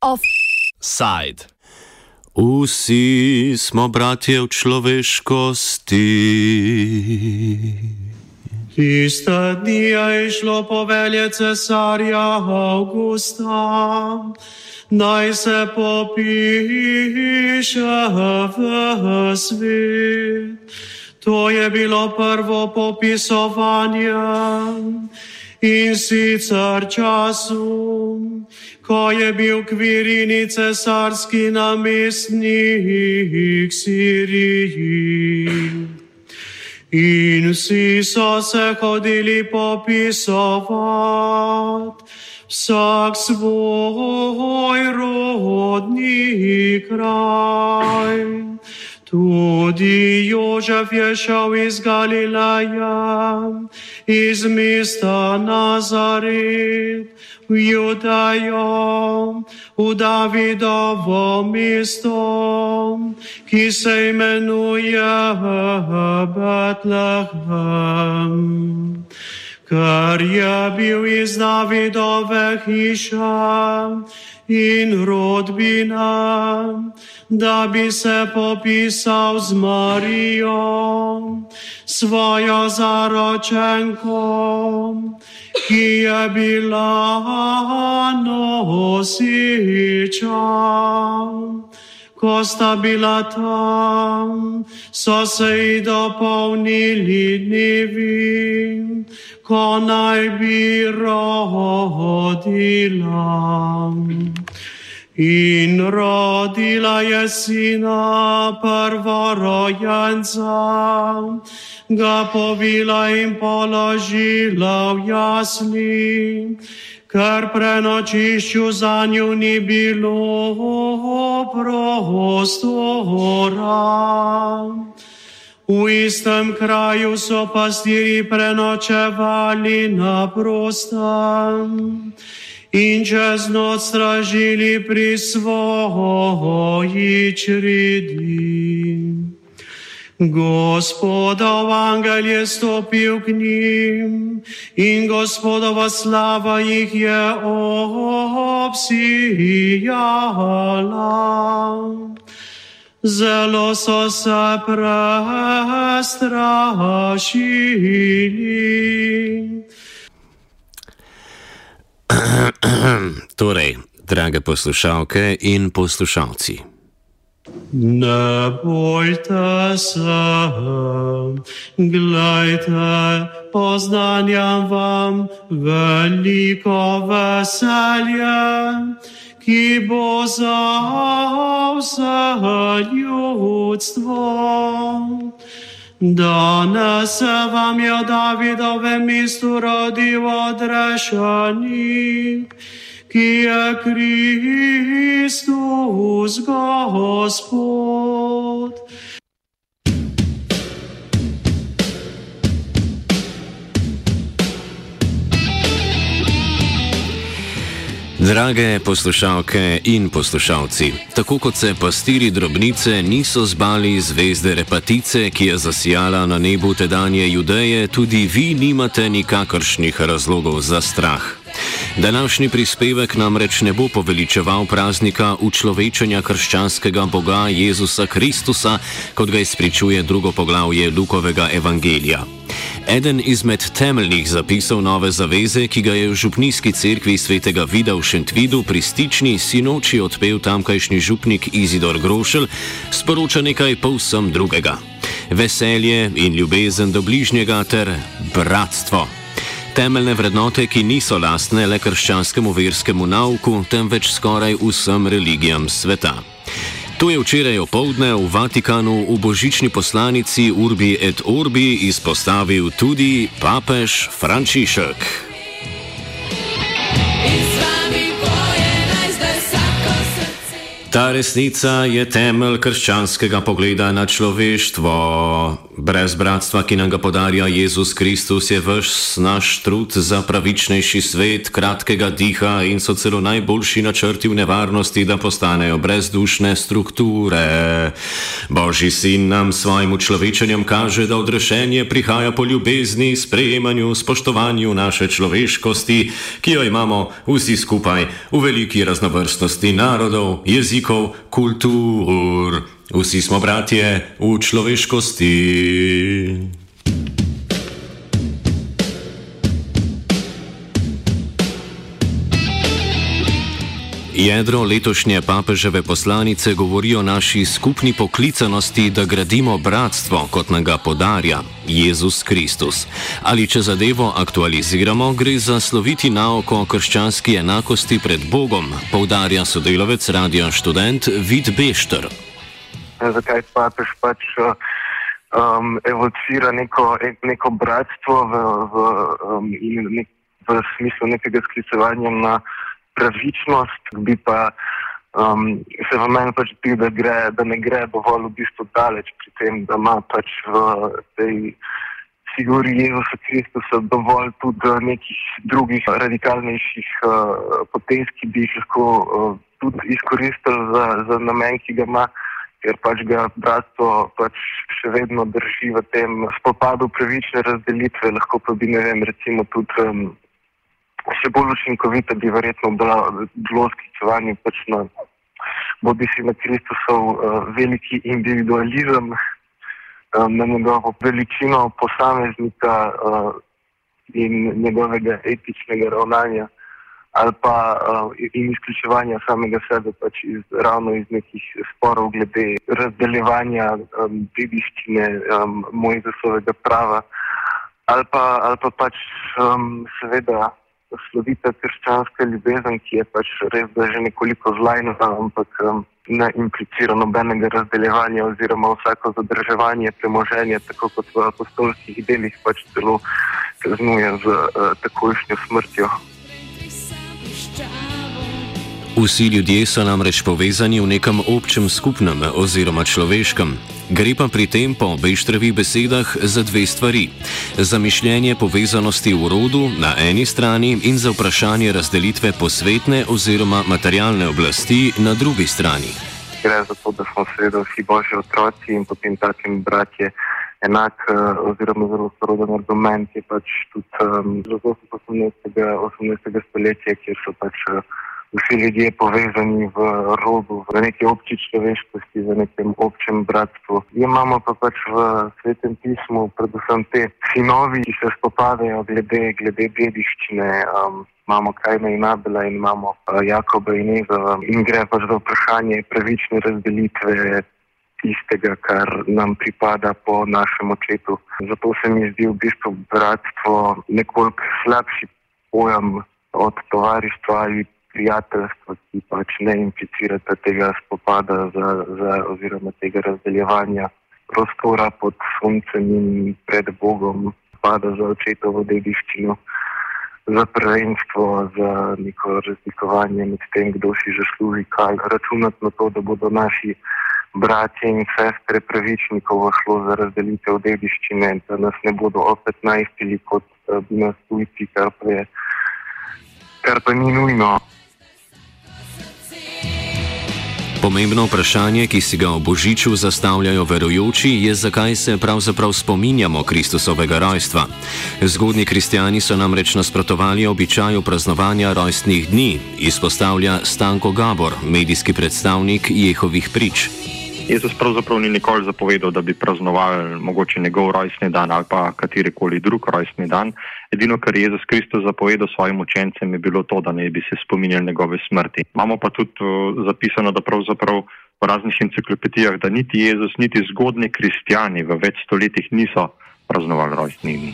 Offside. Vsi smo bratje v človeškosti. Tiste dni je šlo povelje cesarja Augusta, naj se popiše v svet. To je bilo prvo popisovanje in sicer času, ko je bil kvirini cesarski namestnik Siriji. In vsi so se hodili popisovati, vsak svoj rodni kraj. Tudi Jožef je šel iz Galileja, iz mesta Nazaret, v Judajo, v Davidovo mesto, ki se imenuje Betlehem. Ker je bil iz Davidove hiše in rodbina, da bi se popisal z Marijo, svojo zaročenko, ki je bila nosiča. Ko sta bila tam, so se ji dopolnili dnevi, ko naj bi rodila. In rodila je sina prvorojenca, ga povila in položila v jasli, ker prenočišču za njo ni bilo prostora. V istem kraju so pastiri prenočevali na prostem in čez noč stražili pri svoji čredi. Gospodov angel je stopil k njim in Gospodova slava jih je obsijala. Zelo so se prestrašili. torej, drage poslušalke in poslušalci. Ne bojte se, gledajte, poznanjam vam veliko veselje, ki bo za vse ljudstvo. Danes se vam je v Davidovem mestu rodil odrešenik, ki je Kristus Gospod. Drage poslušalke in poslušalci, tako kot se pastiri drobnice niso zbali zvezde repatice, ki je zasijala na nebu tedanje Judeje, tudi vi nimate nikakršnih razlogov za strah. Današnji prispevek namreč ne bo poveličeval praznika učlovečenja krščanskega Boga Jezusa Kristusa, kot ga izpričuje drugo poglavje Lukovega evangelija. Eden izmed temeljnih zapisov nove zaveze, ki ga je v župnijski cerkvi svetega Vida v Šentvidu pri stični sinoči odpel tamkajšnji župnik Izidor Grošelj, sporoča nekaj povsem drugega: veselje in ljubezen do bližnjega ter bratstvo. Temeljne vrednote, ki niso lastne le krščanskemu verskemu nauku, temveč skoraj vsem religijam sveta. To je včeraj opoldne v Vatikanu v božični poslanici Urbi et Orbi izpostavil tudi papež Frančišek. Ta resnica je temelj krščanskega pogleda na človeštvo. Brez bratstva, ki nam ga podarja Jezus Kristus, je vš naš trud za pravičnejši svet, kratkega diha in so celo najboljši načrti v nevarnosti, da postanejo brezdušne strukture. Božji sin nam svojim človečenjem kaže, da odrešenje prihaja po ljubezni, sprejemanju, spoštovanju naše človeškosti, ki jo imamo vsi skupaj v veliki raznovrstnosti narodov, jezikov kultur, vsi smo bratje v človeškosti. Jedro letošnje papeževe poslanice govori o naši skupni poklicanosti, da gradimo bratstvo, kot nam ga podarja Jezus Kristus. Ali če zadevo aktualiziramo, gre za sloviti naoko o krščanski enakosti pred Bogom, poudarja sodelovec radio študent Vid Bešter. Zakaj papež pač um, evocira neko, neko bratstvo v, v, um, nek, v smislu nekega sklicevanja na pravičnost, bi pa um, se v meni pač zdi, da, da ne gre dovolj v bistvu daleč pri tem, da ima pač v tej figuri Jezusa Kristusa dovolj tudi nekih drugih radikalnejših uh, potez, ki bi jih lahko uh, tudi izkoristili za, za namen, ki ga ima. Ker pač ga bratstvo pač še vedno drži v tem spopadu pravične razdelitve, lahko pa bi, ne vem, recimo tudi um, še bolj učinkovito bi verjetno bilo, sklicevanje pač na bodi si na Kristusov uh, veliki individualizem, uh, na njegovo veličino posameznika uh, in njegovega etičnega ravnanja ali pa uh, in izključevanja samega sebe pač iz, ravno iz nekih sporov glede razdeljevanja um, dediščine um, Mojzesovega prava ali pa, ali pa pač um, seveda slovita krščanska ljubezen, ki je pač res da že nekoliko zlajna, ampak um, ne implicira nobenega razdeljevanja oziroma vsako zadrževanje premoženja, tako kot v apostolskih delih pač celo kaznuje z uh, takojšnjo smrtjo. Vsi ljudje so namreč povezani v nekem občem skupnem oziroma človeškem. Gre pa pri tem po obeštrevih besedah za dve stvari: za mišljenje povezanosti v rodu na eni strani in za vprašanje razdelitve posvetne oziroma materialne oblasti na drugi strani. Gre za to, da smo seveda vsi božji otroci in potem takim bratje. Enak, eh, oziroma zelo soroden argument je pač tudi um, zelo 18. 18. stoletja, kjer so pač uh, vsi ljudje povezani v rodu, v neki obči človeškosti, v nekem občem bratstvu. Imamo pa pač v svetem pismu predvsem te sinovi, ki se spopadajo glede, glede dediščine. Um, imamo Kajna in Abela in imamo uh, Jakoba in Eva in gre pač za vprašanje pravične razdelitve tistega, kar nam pripada po našem očetu. Zato se mi zdi v bistvu bratstvo nekoliko slabši pojem od tovarištva ali prijateljstva, ki pač ne implicirate tega spopada za, za, oziroma tega razdeljevanja prostora pod soncem in pred Bogom, pada za očetovo dediščino, za prvenstvo, za neko razlikovanje med tem, kdo si zasluži kaj. Računati na to, da bodo naši bratje in sestre pravični, ko bo šlo za razdelitev dediščine, da nas ne bodo opet najstili kot eh, bi nas tujci, kar pa je. Kar pa ni nujno. Pomembno vprašanje, ki si ga o Božiču zastavljajo verujoči, je, zakaj se pravzaprav spominjamo Kristusovega rojstva. Zgodni kristijani so namreč nasprotovali običaju praznovanja rojstnih dni, izpostavlja Stanko Gabor, medijski predstavnik Jehovih prič. Jezus pravzaprav ni nikoli zapovedal, da bi praznovali mogoče njegov rojstni dan ali pa katerikoli drug rojstni dan. Edino, kar je Jezus Kristus zapovedal svojim učencem, je bilo to, da ne bi se spominjali njegove smrti. Imamo pa tudi uh, zapisano, da pravzaprav v raznih enciklopedijah, da niti Jezus, niti zgodni kristijani v več stoletjih niso praznovali rojstnih dni.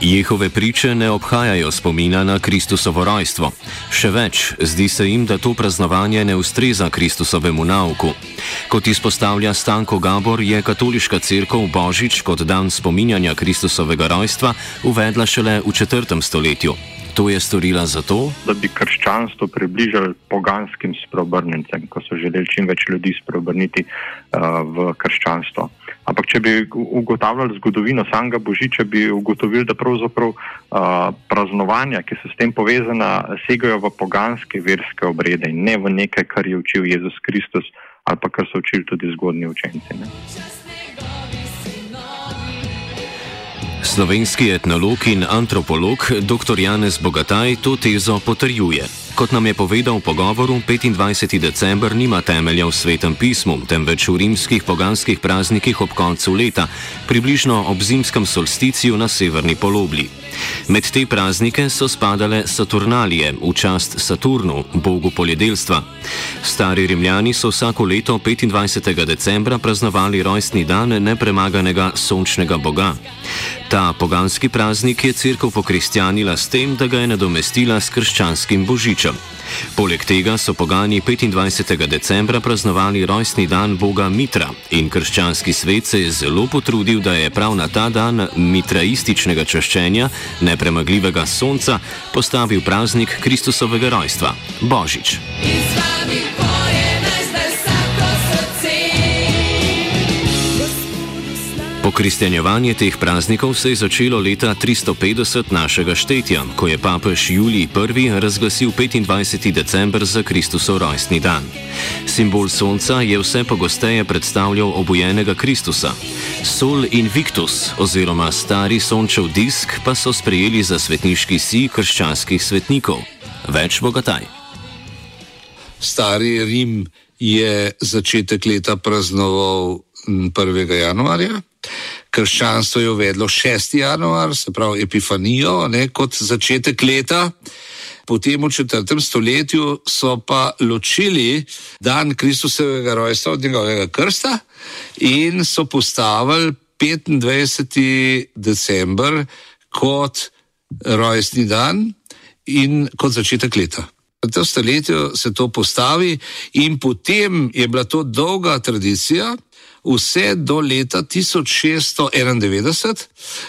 Jehove priče ne obhajajo spomina na Kristusovo rojstvo. Še več, zdi se jim, da to praznovanje ne ustreza Kristusovemu nauku. Kot izpostavlja Stanko Gabor, je katoliška crkva Božič kot dan spominjanja Kristusovega rojstva uvedla šele v četrtem stoletju. To je storila zato, da bi krščanstvo približali poganskim spreobrnencem, ko so želeli čim več ljudi spreobrniti uh, v krščanstvo. Če bi ugotavljali zgodovino samega Božiča, bi ugotovili, da pravzaprav uh, praznovanja, ki so s tem povezana, segajo v poganske verske obrede in ne v nekaj, kar je učil Jezus Kristus ali pa kar so učili tudi zgodni učenci. Ne. Slovenski etnolog in antropolog dr. Janez Bogataj to tezo potrjuje. Kot nam je povedal v pogovoru, 25. december nima temelja v svetem pismu, temveč v rimskih poganskih praznikih ob koncu leta, približno ob zimskem solsticiju na severni polobli. Med te praznike so spadale Saturnalije v čast Saturnu, bogu poljedelstva. Stari rimljani so vsako leto 25. decembra praznovali rojstni dan nepremaganega sončnega boga. Ta poganski praznik je crkva pokristjanila s tem, da ga je nadomestila s krščanskim božičem. Poleg tega so pogani 25. decembra praznovali rojstni dan boga Mitra in krščanski svet se je zelo potrudil, da je prav na ta dan mitraističnega čaščenja, nepremagljivega sonca, postavil praznik Kristusovega rojstva - Božič. Izvami. Pokristjanjevanje teh praznikov se je začelo leta 350 našega štetja, ko je papež Julij I razglasil 25. december za Kristusov rojstni dan. Simbol sonca je vse pogosteje predstavljal obojenega Kristusa. Sol Invictus oziroma stari sončev disk pa so sprejeli za svetniški si krščanskih svetnikov. Več bogataj. Stari Rim je začetek leta praznoval 1. januarja krščanstvo je uvedlo 6. januar, se pravi Epifanijo, ne, kot začetek leta. Potem v četrtem stoletju so pa ločili dan Kristusovega rojstva od njegovega krsta in so postavili 25. december kot rojstni dan in kot začetek leta. V tem stoletju se to postavi, in potem je bila to dolga tradicija, vse do leta 1691,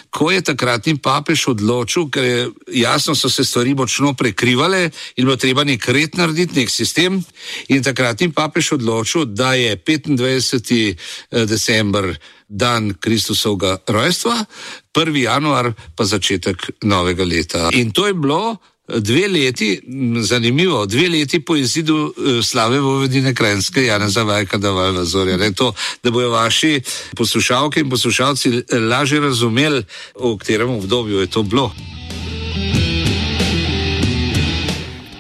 ko je takratni papež odločil, ker je jasno, so se stvari močno prekrivale in bilo treba nek red narediti, nek sistem. In takratni papež odločil, da je 25. Eh, december dan Kristusovega rojstva, 1. januar pa začetek novega leta. In to je bilo dve leti, zanimivo, dve leti po izidu eh, slave Vovedine Krajinske, Jana Zavajka, da valja zorja. Ne, to, da bojo vaši poslušalke in poslušalci lažje razumeli, v katerem obdobju je to bilo.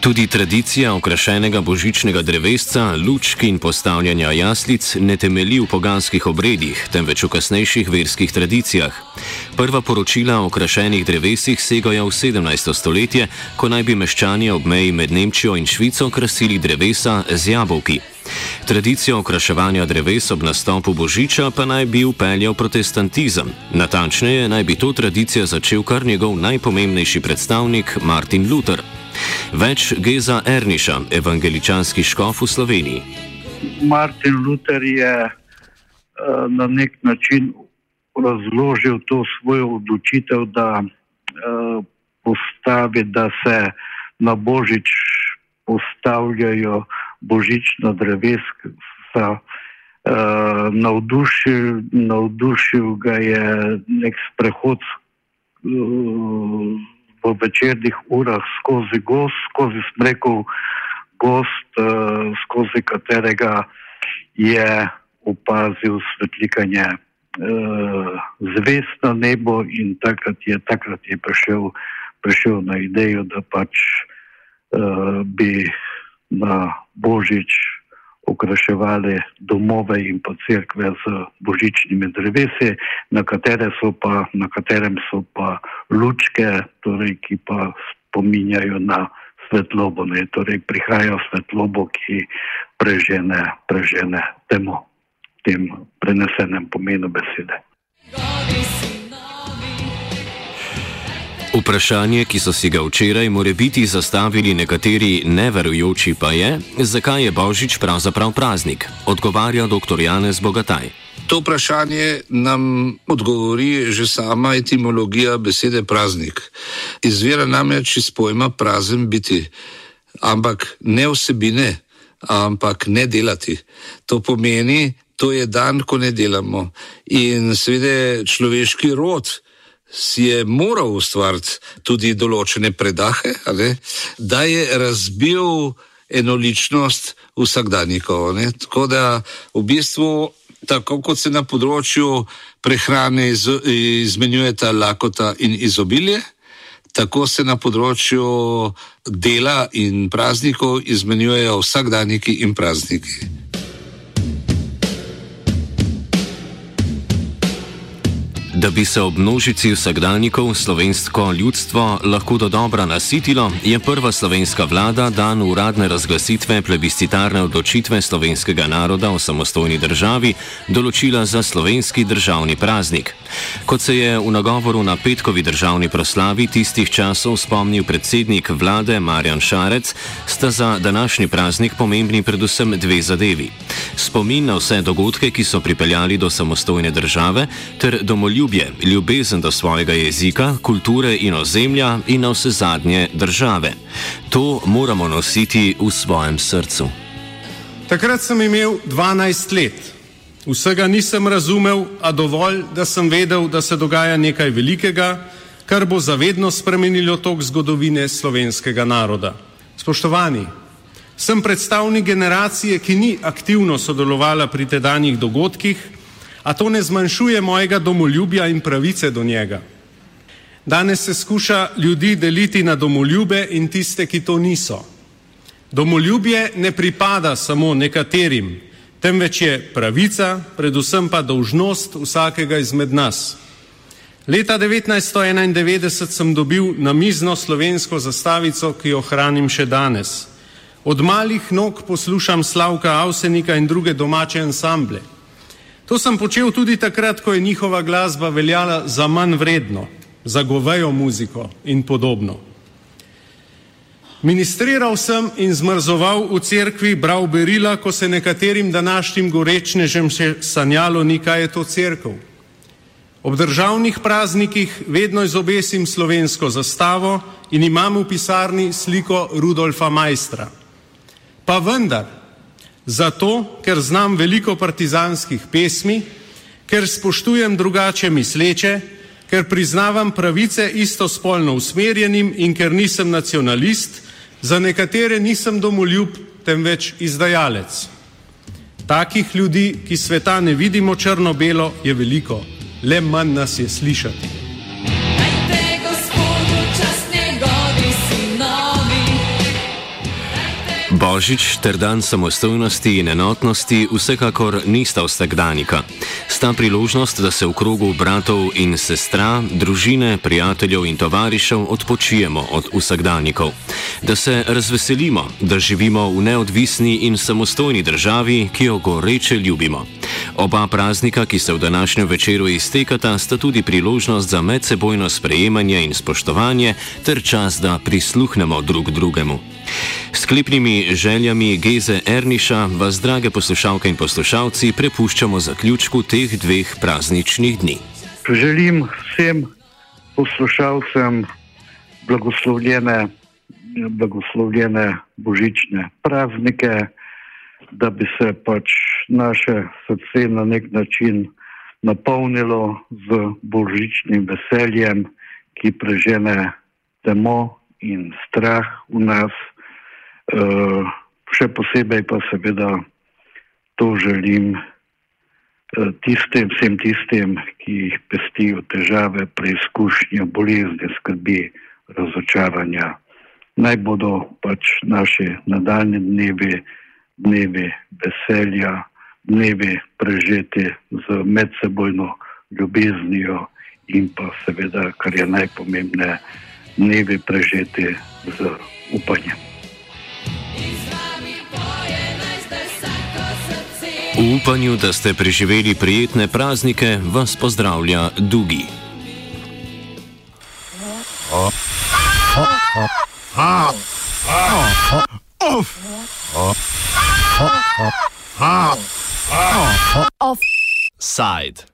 Tudi tradicija okrašenega božičnega drevesca, lučk in postavljanja jaslic ne temelji v poganskih obredih, temveč v kasnejših verskih tradicijah. Prva poročila o okrašenih drevesih segajo v 17. stoletje, ko naj bi meščani ob meji med Nemčijo in Švico krasili drevesa z jabolki. Tradicijo okraševanja dreves ob nastopu Božiča pa naj bi upeljal protestantizem. Natančneje naj bi to tradicijo začel kar njegov najpomembnejši predstavnik Martin Luther. Več Geza Erniša, evangeličanski škof v Sloveniji. Martin Luther je uh, na nek način razložil to svojo odločitev, da uh, postavi, da se na Božič postavljajo božična dreveska. Uh, navdušil, navdušil ga je nek sprehod. Uh, v večernih urah skozi gost, skozi smrekov gost, uh, skozi katerega je opazil svetlikanje uh, zvest na nebo in takrat je, takrat je prišel, prišel na idejo, da pač uh, bi na Božič okraševali domove in pa crkve z božičnimi drevesi, na, pa, na katerem so pa lučke, torej, ki pa spominjajo na svetlobo. Ne? Torej, prihajajo svetlobo, ki prežene, prežene temo, tem prenesenem pomenu besede. Vprašanje, ki so si ga včeraj more biti zastavili nekateri neverujoči, pa je, zakaj je Božič pravzaprav praznik, odgovarja dr. Janez Bogataj. to vprašanje nam odgovori že sama etimologija besede praznik. Izvira namreč iz pojma prazen biti, ampak ne vsebine, ampak ne delati. To pomeni, to je dan, ko ne delamo. In seveda človeški rod si je moral ustvariti tudi določene predahe, da je razbil enoličnost vsakdanjikov. Ne? Tako da v bistvu, tako kot se na področju prehrane iz, izmenjujeta lakota in izobilje, tako se na področju dela in praznikov izmenjujejo vsakdanjiki in prazniki. Da bi se ob množici vsakdanjikov slovensko ljudstvo lahko do dobra nasitilo, je prva slovenska vlada dan uradne razglasitve plebiscitarne odločitve slovenskega naroda o samostojni državi določila za slovenski državni praznik. Kot se je v nagovoru na petkovi državni proslavi tistih časov spomnil predsednik vlade Marjan Šarec, sta za današnji praznik pomembni predvsem dve zadevi. Spomin na vse dogodke, ki so pripeljali do samostojne države, ter domoljub ljubje, ljubezen do svojega jezika, kulture in ozemlja in na vse zadnje države. To moramo nositi v svojem srcu. Takrat sem imel 12 let. Vsega nisem razumel, a dovolj, da sem vedel, da se dogaja nekaj velikega, kar bo zavedno spremenilo tok zgodovine slovenskega naroda. Spoštovani, sem predstavnik generacije, ki ni aktivno sodelovala pri tedanjih dogodkih, a to ne zmanjšuje mojega domoljubja in pravice do njega. Danes se skuša ljudi deliti na domoljube in tiste, ki to niso. Domoljubje ne pripada samo nekaterim, temveč je pravica, predvsem pa dolžnost vsakega izmed nas. Leta 1991 sem dobil na mizno slovensko zastavico, ki jo hranim še danes. Od malih nog poslušam Slavka Avsenika in druge domače ansamble. To sem počel tudi takrat, ko je njihova glasba veljala za manj vredno, za govejo muziko in podobno. Ministriral sem in zmrzoval v cerkvi, bral berila, ko se nekaterim današnjim gorečnežem še sanjalo ni, kaj je to cerkev. Ob državnih praznikih vedno izobesim slovensko zastavo in imam v pisarni sliko Rudolfa Majstra. Pa vendar, Zato, ker znam veliko partizanskih pesmi, ker spoštujem drugače misleče, ker priznavam pravice istospolno usmerjenim in ker nisem nacionalist, za nekatere nisem domoljub, temveč izdajalec. Takih ljudi, ki sveta ne vidimo črno-belo, je veliko, le manj nas je slišati. Božič ter dan samostojnosti in enotnosti vsekakor nista vsakdanika. Sta priložnost, da se v krogu bratov in sestra, družine, prijateljev in tovarišev odpočijemo od vsakdanikov. Da se razveselimo, da živimo v neodvisni in samostojni državi, ki jo goreče ljubimo. Oba praznika, ki se v današnjem večeru iztekata, sta tudi priložnost za medsebojno sprejemanje in spoštovanje ter čas, da prisluhnemo drug drugemu. Sklepnimi željami Geze Erniša vas, drage poslušalke in poslušalci, prepuščamo zaključku teh dveh prazničnih dni. Želim vsem poslušalcem blagoslovljene, blagoslovljene božične praznike, da bi se pač naše srce na nek način napolnilo z božičnim veseljem, ki prežene temo in strah v nas. Uh, še posebej pa seveda to želim uh, tistim, vsem tistim, ki jih pestijo težave, preizkušnje, bolezni, skrbi, razočaranja. Naj bodo pač naši nadaljni dnevi, dnevi veselja, dnevi prežeti z medsebojno ljubeznijo in pa seveda, kar je najpomembnejše, dnevi prežeti z upanjem. V upanju, da ste preživeli prijetne praznike, vas pozdravlja Dugi. Offside.